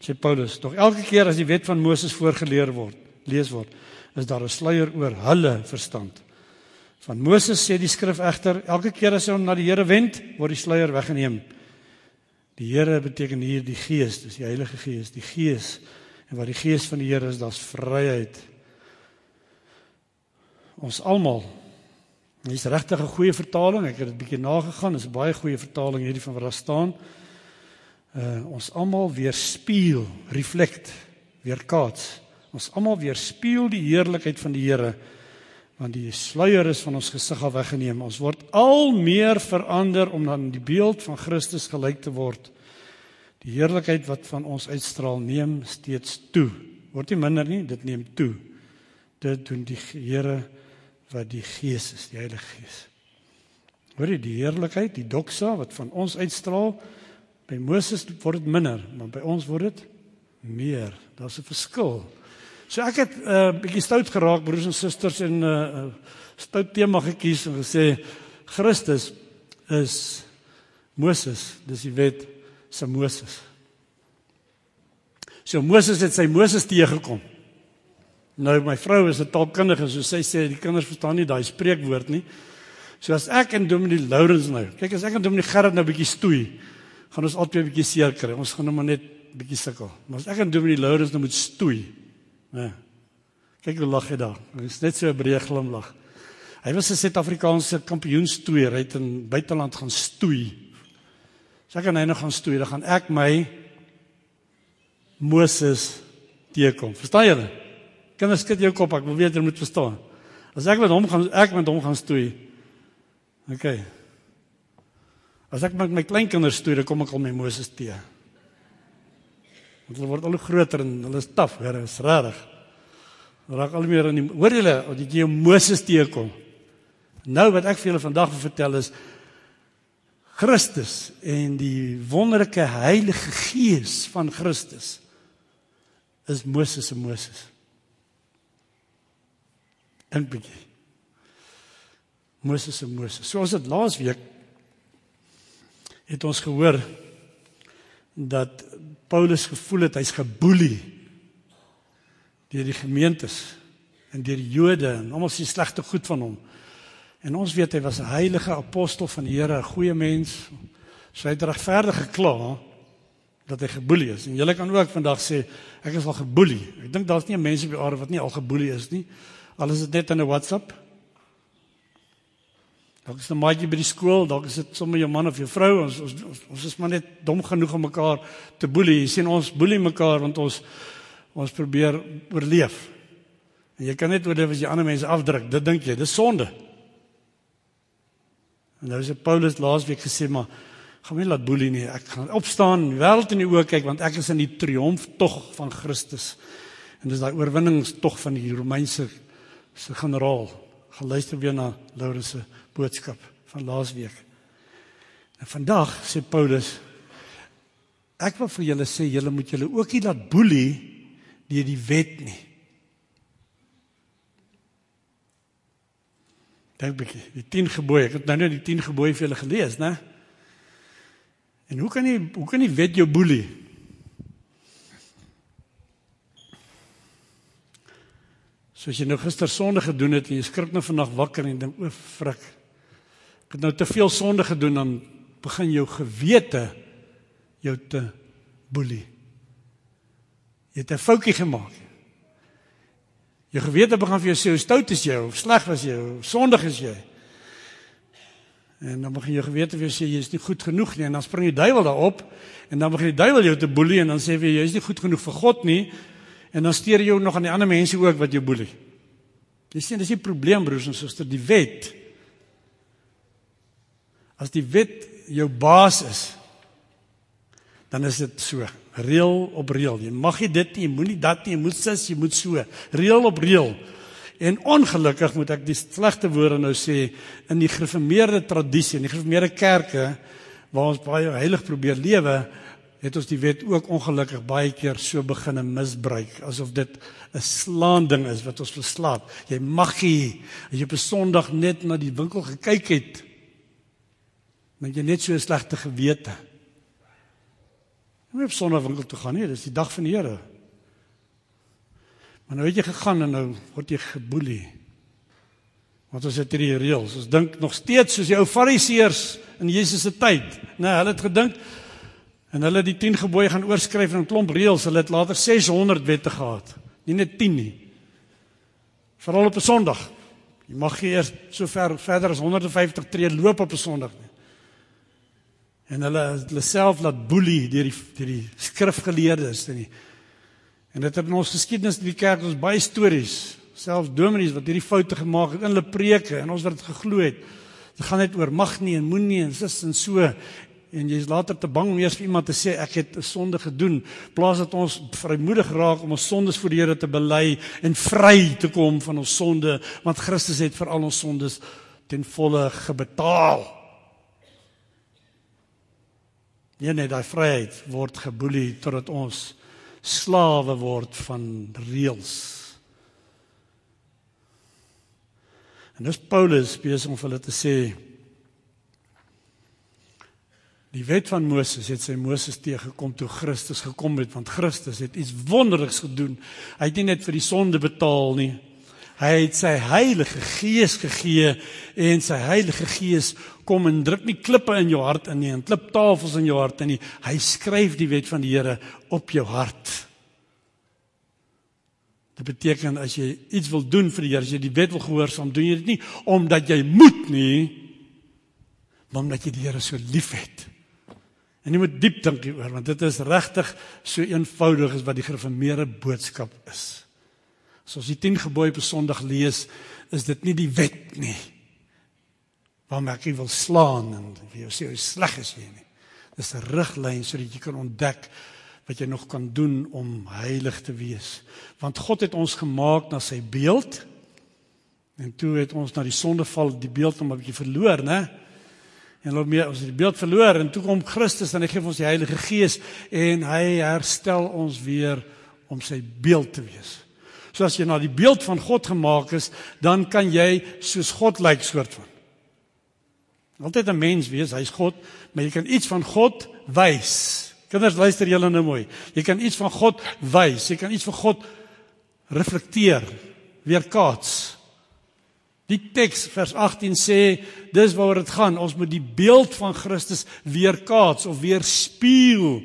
Sê Paulus, tog elke keer as die wet van Moses voorgeleer word, lees word, is daar 'n sluier oor hulle verstand. Van Moses sê die skrif egter, elke keer as hy hom na die Here wend, word die sluier weggeneem. Die Here beteken hier die Gees, dis die Heilige Gees, die Gees. En wat die Gees van die Here is, daar's vryheid. Ons almal Dis regtig 'n goeie vertaling. Ek het dit bietjie nagegaan. Dis 'n baie goeie vertaling hierdie van wat daar staan. Uh ons almal weer spieël, reflect, weer kaats. Ons almal weer spieël die heerlikheid van die Here want die sluier is van ons gesig af weggeneem. Ons word al meer verander om aan die beeld van Christus gelyk te word. Die heerlikheid wat van ons uitstraal neem steeds toe. Word nie minder nie, dit neem toe. Dit doen die Here wat die Gees is, die Heilige Gees. Hoor jy die heerlikheid, die doxa wat van ons uitstraal? By Moses word dit minder, maar by ons word dit meer. Daar's 'n verskil. So ek het 'n uh, bietjie stout geraak broers en susters en 'n uh, uh, stout tema gekies en gesê Christus is Moses, dis die wet se Moses. So Moses het sy Moses teëgekom. Nou my vrou is 'n taalkundige, so sy sê die kinders verstaan nie daai spreekwoord nie. So as ek en Dominee Lourens nou, kyk as ek en Dominee Gerard nou bietjie stoei, gaan ons altyd 'n bietjie seer kry. Ons gaan nou maar net bietjie sukkel. Maar as ek en Dominee Lourens nou moet stoei, né? Kyk hoe lag hy daar. Hy is net so 'n breë glimlag. Hy was 'n Suid-Afrikaanse kampioenstoeier, hy het in buiteland gaan stoei. So ek en hy nou gaan stoei, dan gaan ek my Moses teekom. Verstaan julle? Kinders skud jou kop, ek wil weet jy moet verstaan. As ek met hom gaan ek met hom gaan stoei. OK. As ek met my kleinkinders stoei, dan kom ek al my Moses te. Want hulle word al hoe groter en hulle is taaf, Here, is regtig. Raak al meer in die hoor julle, as jy jou Moses teekom. Nou wat ek vir julle vandag wil vertel is Christus en die wonderlike Heilige Gees van Christus is Moses se Moses. Dink bietjie. Moses en Moses. So ons het laas week het ons gehoor dat Paulus gevoel het hy's geboelie deur die gemeentes en deur die Jode en almal sien slegte goed van hom. En ons weet hy was 'n heilige apostel van die Here, 'n goeie mens. So hy het regverdig gekla dat hy geboelie is. En julle kan ook vandag sê ek is al geboelie. Ek dink daar's nie 'n mens op die aarde wat nie al geboelie is nie. Al is dit net in 'n WhatsApp. Dalk is 'n maatjie by die skool, dalk is dit sommer jou man of jou vrou. Ons ons ons is maar net dom genoeg om mekaar te boelie. Jy sien ons boelie mekaar want ons ons probeer oorleef. En jy kan net oorleef as jy ander mense afdruk. Dit dink jy, dis sonde. En nou sê Paulus laasweek gesê maar gaan my laat boelie nie. Ek gaan opstaan, wêreld in die oë kyk want ek is in die triomftog van Christus. En dis daai oorwinningstog van die Romeinse se generaal geluister weer na Laurens se boodskap van laasweek. En vandag sê Paulus ek wil vir julle sê julle moet julle ook nie laat boelie deur die wet nie. Dink bietjie, die 10 gebooie. Ek het nou net die 10 gebooie vir julle gelees, né? En hoe kan jy hoe kan die wet jou boelie? Soos jy nou gister sonde gedoen het en jy skrik nou vandag wakker en dink o, frik. Ek het nou te veel sonde gedoen dan begin jou gewete jou te boelie. Jy het 'n foutjie gemaak. Jou gewete begin vir jou sê hoe stout is jy of sleg was jy of sondig is jy. En dan begin jou gewete vir jou sê jy is nie goed genoeg nie en dan spring die duiwel daarop en dan begin die duiwel jou te boelie en dan sê jy jy is nie goed genoeg vir God nie En dan steur jy nog aan die ander mense ook wat jou boelie. Jy sien, dis 'n probleem broers en susters, die wet. As die wet jou baas is, dan is dit so, reël op reël. Jy mag nie dit nie, jy moenie dat nie, jy moet sis, jy moet so, reël op reël. En ongelukkig moet ek die slegte woorde nou sê in die gereformeerde tradisie, in die gereformeerde kerke waar ons baie heilig probeer lewe, het ons die wet ook ongelukkig baie keer so begin misbruik asof dit 'n slaanding is wat ons verslaap. Jy mag nie as jy op 'n Sondag net na die winkel gekyk het met jy net so 'n slegte gewete. Jy moet op Sondag winkel toe gaan nie, dis die dag van die Here. Maar nou het jy gegaan en nou word jy geboelie. Want ons het hierdie reëls. Ons dink nog steeds soos die ou Fariseërs in Jesus se tyd. Nee, hulle het gedink en hulle het die 10 gebooie gaan oorskryf in 'n klomp reëls. Hulle het later 600 wette gehad. Nie net 10 nie. Veral op 'n Sondag. Jy mag nie eers so ver verder as 150 tree loop op 'n Sondag nie. En hulle hulle self laat boelie deur die deur die skrifgeleerdes en die en dit het in ons geskiedenis in die kerk ons baie stories selfs dominees wat hierdie foute gemaak het in hulle preke en ons wat dit geglo het. Dit gaan net oor mag nie en moenie en sis en so en jy's later te bang om eers vir iemand te sê ek het 'n sonde gedoen plaas dat ons vrymoedig raak om ons sondes voor die Here te bely en vry te kom van ons sonde want Christus het vir al ons sondes ten volle gebetaal. Nee nee, daai vryheid word geboelie totdat ons slawe word van reëls. En dis Paulus besig om vir hulle te sê Die wet van Moses het sy Moses teëgekom toe Christus gekom het want Christus het iets wonderliks gedoen. Hy het nie net vir die sonde betaal nie. Hy het sy Heilige Gees gegee en sy Heilige Gees kom en druk nie klippe in jou hart in nie en kliptafels in jou hart in nie. Hy skryf die wet van die Here op jou hart. Dit beteken as jy iets wil doen vir die Here, as jy die wet wil gehoorsaam, doen jy dit nie omdat jy moet nie, maar omdat jy die Here so liefhet. En jy moet diep dink hieroor want dit is regtig so eenvoudig as wat die gereformeerde boodskap is. As ons die 10 gebooie op Sondag lees, is dit nie die wet nie. Waar ek wil slaan en vir jou sê hoe sleg is jy nie. Dis 'n riglyn sodat jy kan ontdek wat jy nog kan doen om heilig te wees. Want God het ons gemaak na sy beeld. En toe het ons na die sondeval die beeld om 'n bietjie verloor, né? En loop meer ons het die beeld verloor en toe kom Christus en hy gee ons die Heilige Gees en hy herstel ons weer om sy beeld te wees. So as jy na die beeld van God gemaak is, dan kan jy soos God lyk soort van. Altyd 'n mens wees, hy's God, maar jy kan iets van God wys. Kinders, luister julle nou mooi. Jy kan iets van God wys, jy kan iets van God reflekteer, weerkaats. Die teks vers 18 sê, dis waaroor dit gaan. Ons moet die beeld van Christus weerkaats of weerspieël.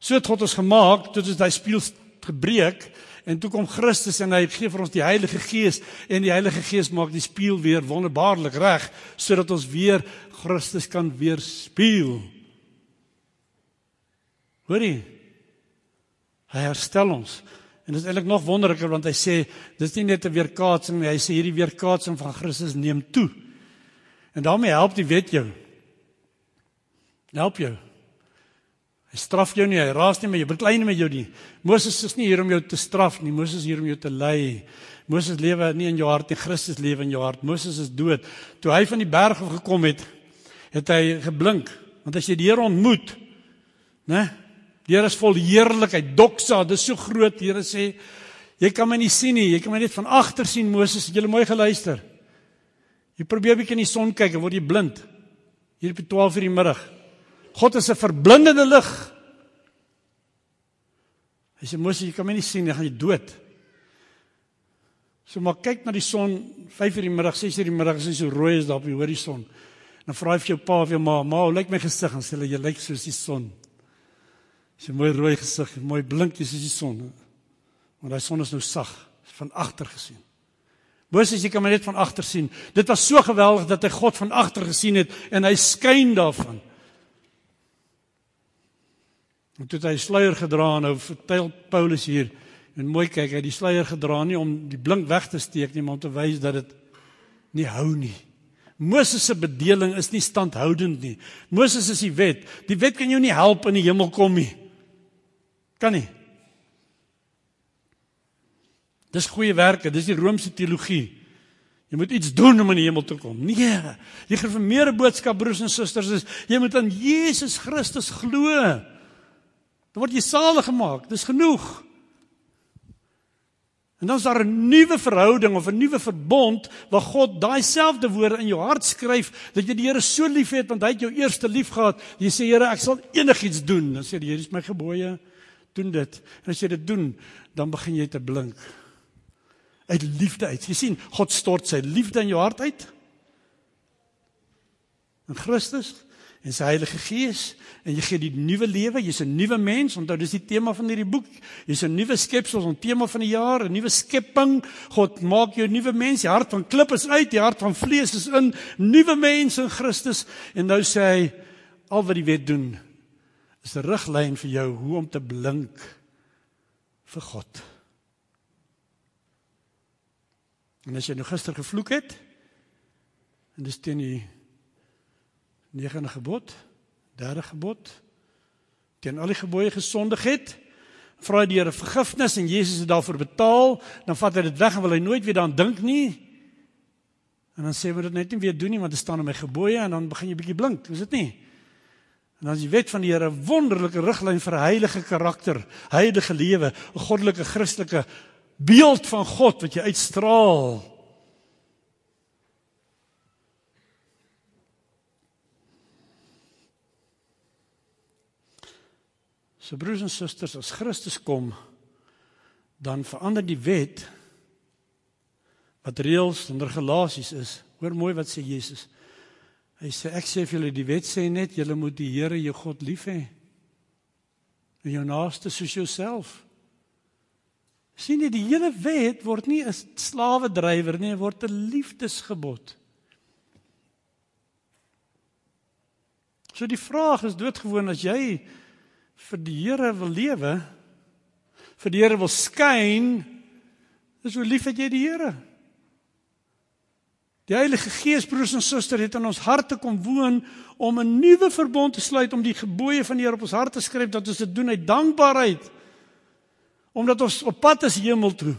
So het God ons gemaak, tot ons daai spieël gebreek en toe kom Christus en hy gee vir ons die Heilige Gees en die Heilige Gees maak die spieël weer wonderbaarlik reg sodat ons weer Christus kan weerspieël. Hoorie? Hy herstel ons. En dit is eintlik nog wonderliker want hy sê dis nie net 'n weerkaatsing nie, hy sê hierdie weerkaatsing van Christus neem toe. En daarmee help die wet jou. Help jou. Hy straf jou nie, hy raas nie met jou, beklei nie met jou nie. Moses is nie hier om jou te straf nie, Moses is hier om jou te lei. Moses lewe nie in jou hart nie, Christus lewe in jou hart. Moses is dood. Toe hy van die berg af gekom het, het hy geblink want as jy die Here ontmoet né Here is vol heerlikheid doxa dis so groot die Here sê jy kan my nie sien nie jy kan my net van agter sien Moses jy mooi geluister jy probeer bietjie in die son kyk en word jy blind hier op 12 uur die middag God is 'n verblindende lig hy sê Moses jy kan my nie sien jy gaan jy dood So maar kyk na die son 5 uur die middag, 6 uur die middag, as hy so rooi is daar op die horison. Dan vra hy vir jou pa of jou ma, "Ma, hoe lyk my gesig?" En sê hulle, "Jy lyk soos die son." 'n mooi rooi gesig, mooi blink jy soos die son. Maar daai son is nou sag, van agter gesien. Moses, jy kan maar net van agter sien. Dit was so geweldig dat hy God van agter gesien het en hy skyn daarvan. En toe het hy sluier gedra en nou vertel Paulus hier en mooi kyk, hy het die sluier gedra nie om die blink weg te steek nie, maar om te wys dat dit nie hou nie. Moses se bedeling is nie standhoudend nie. Moses is die wet. Die wet kan jou nie help in die hemel kom nie. Kan nie. Dis goeie werke, dis die Romeinse teologie. Jy moet iets doen om in die hemel te kom. Nee. Die gereformeerde boodskap broers en susters is jy moet aan Jesus Christus glo. Dan word jy salig gemaak. Dis genoeg. En dan is daar 'n nuwe verhouding of 'n nuwe verbond waar God daai selfde woorde in jou hart skryf dat jy die Here so liefhet want hy het jou eerste lief gehad. Jy sê Here, ek sal enigiets doen. Dan sê die Here, "Hier is my gebooie. Doen dit." En as jy dit doen, dan begin jy te blink. Uit liefde uit. Jy sien, God stort sy liefde in jou hart uit. In Christus en sy Heilige Gees en jy gee die nuwe lewe, jy's 'n nuwe mens. Onthou, dis die tema van hierdie boek. Jy's 'n nuwe skepsel, ons tema van die jaar, 'n nuwe skepping. God maak jou 'n nuwe mens. Die hart van klip is uit, die hart van vlees is in. Nuwe mens in Christus. En nou sê hy al wat die wet doen is 'n riglyn vir jou hoe om te blink vir God. En as jy nou gister gevloek het en dis teen die negende gebod, derde gebod teen al die gebooie gesondig het, vra die Here vergifnis en Jesus het daarvoor betaal, dan vat hy dit weg en wil hy nooit weer daaraan dink nie. En dan sê hy dit net nie weer doen nie want dit staan in my gebooie en dan begin jy bietjie blink, is dit nie? En dan is die wet van die Here 'n wonderlike riglyn vir heilige karakter, heilige lewe, 'n goddelike Christelike beeld van God wat jy uitstraal. So broers en susters, as Christus kom, dan verander die wet wat reëls en regulasies is. Hoor mooi wat sê Jesus. Hy sê ek sê vir julle die wet sê net julle moet die Here jou God lief hê. En jou naaste soos jouself. sien jy die hele wet word nie 'n slawe drywer nie, word 'n liefdesgebod. So die vraag is doodgewoon as jy vir die Here wil lewe, vir die Here wil skyn, is hoe lief het jy die Here? Die Heilige Gees broers en susters het in ons harte kom woon om 'n nuwe verbond te sluit om die gebooie van die Here op ons hart te skryf dat ons dit doen uit dankbaarheid. Omdat ons op pad is hemel toe.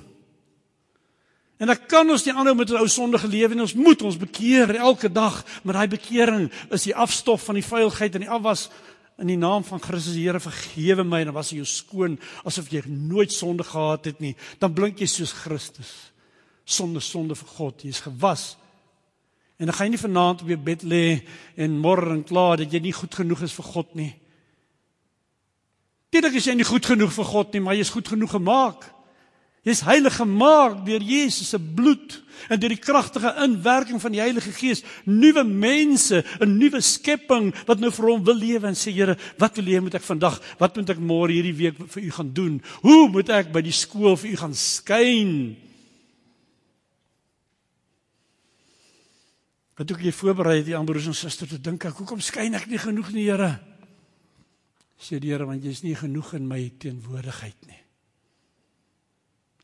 En dan kan ons nie aanhou met 'n ou sondige lewe nie. Ons moet ons bekeer elke dag, maar daai bekering is die afstof van die vuilheid en die afwas in die naam van Christus die Here vergewe my en dan was jy skoon asof jy nooit sonde gehad het nie dan blink jy soos Christus sonder sonde vir God jy's gewas en dan gaan jy nie vanaand op jou bed lê en môre en kla dat jy nie goed genoeg is vir God nie Dit is jy nie goed genoeg vir God nie maar jy's goed genoeg gemaak Jy's heilig gemaak deur Jesus se bloed en deur die kragtige inwerking van die Heilige Gees, nuwe mense, 'n nuwe skepping wat nou vir hom wil lewe en sê Here, wat wil jy moet ek vandag, wat moet ek môre hierdie week vir u gaan doen? Hoe moet ek by die skool vir u gaan skyn? Wat ook jy voorberei het die broers en susters te dink ek, hoekom skyn ek nie genoeg nie, Here? Sê die Here want jy's nie genoeg in my teenwoordigheid nie.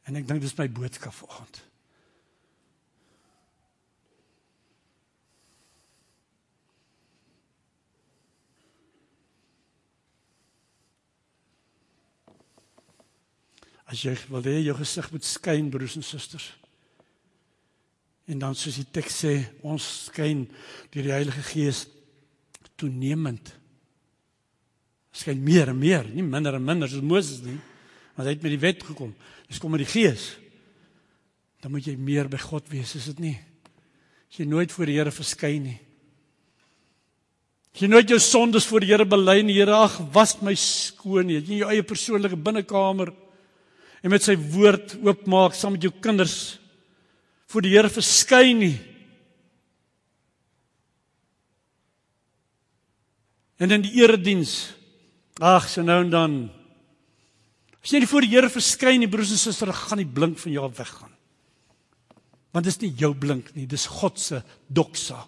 En ek dink dis my boodskap vanoggend. As jy wil hê jou gesig moet skyn broers en susters. En dan soos die teks sê, ons skyn deur die Heilige Gees toenemend. Skyn meer en meer, nie minder en minder soos Moses nie. Want hy het met die wet gekom. Dis kom met die Gees. Dan moet jy meer by God wees, is dit nie? As jy nooit voor die Here verskyn nie. As jy nooit jou sondes voor die Here bely nie, Here, ag, was my skoon nie. Jy in jou eie persoonlike binnekamer en met sy woord oopmaak saam met jou kinders voor die Here verskyn nie. En in die erediens. Ag, so nou en dan As jy nie voor die Here verskyn nie, broers en susters, gaan die blink van jou weggaan. Want dit is nie jou blink nie, dis God se doxa.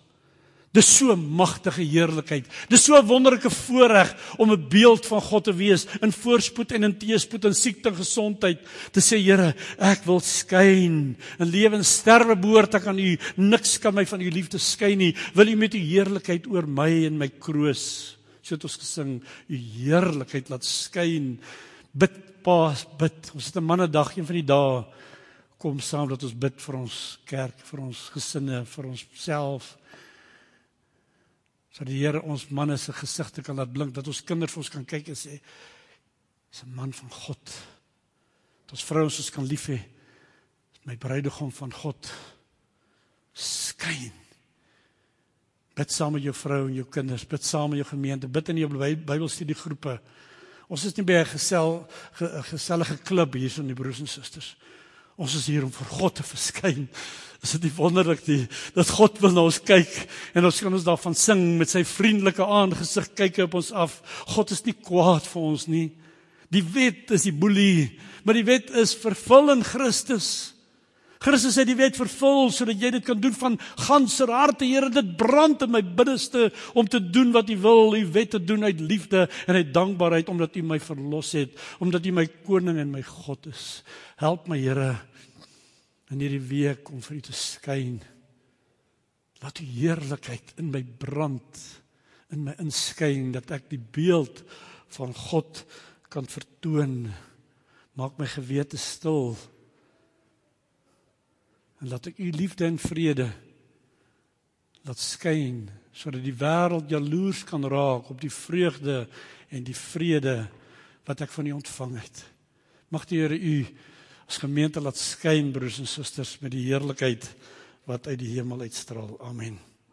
Dis so magtige heerlikheid. Dis so 'n wonderlike voorreg om 'n beeld van God te wees in voorspoed en in teëspoed en siekte en gesondheid. Te sê Here, ek wil skyn. In lewe en sterwe behoort ek aan U. Niks kan my van U liefde skei nie. Wil U met U heerlikheid oor my en my kroos. So het ons gesing, U heerlikheid laat skyn. Bid paas bid. Ons het 'n mannedag een van die dae kom saam dat ons bid vir ons kerk, vir ons gesinne, vir ons Sodat die Here ons manne se gesigte kan laat blink, dat ons kinders vir ons kan kyk en sê, "Dis 'n man van God." Dat ons vrouens ons kan lief hê my bruidegom van God skyn. Bid saam met jou vrou en jou kinders, bid saam met jou gemeente, bid in jou Bybelstudiegroepe. Ons is nie by 'n gesel gesellige klub hier so in die broers en susters. Ons is hier om vir God te verskyn. Is dit nie wonderlik die dat God wil na ons kyk en ons kan ons daarvan sing met sy vriendelike aangesig kyk op ons af. God is nie kwaad vir ons nie. Die wet is die boelie, maar die wet is vervul in Christus. Christus het die wet vervul sodat jy dit kan doen van ganser harte. Here, dit brand in my binneste om te doen wat U wil, U wet te doen uit liefde en uit dankbaarheid omdat U my verlos het, omdat U my koning en my God is. Help my, Here, in hierdie week om vir U te skyn. Laat U heerlikheid in my brand, in my inskyn dat ek die beeld van God kan vertoon. Maak my gewete stil en laat ek u liefde en vrede laat skyn sodat die wêreld jaloers kan raak op die vreugde en die vrede wat ek van u ontvang het. Mag die Here u as gemeente laat skyn broers en susters met die heerlikheid wat uit die hemel uitstraal. Amen.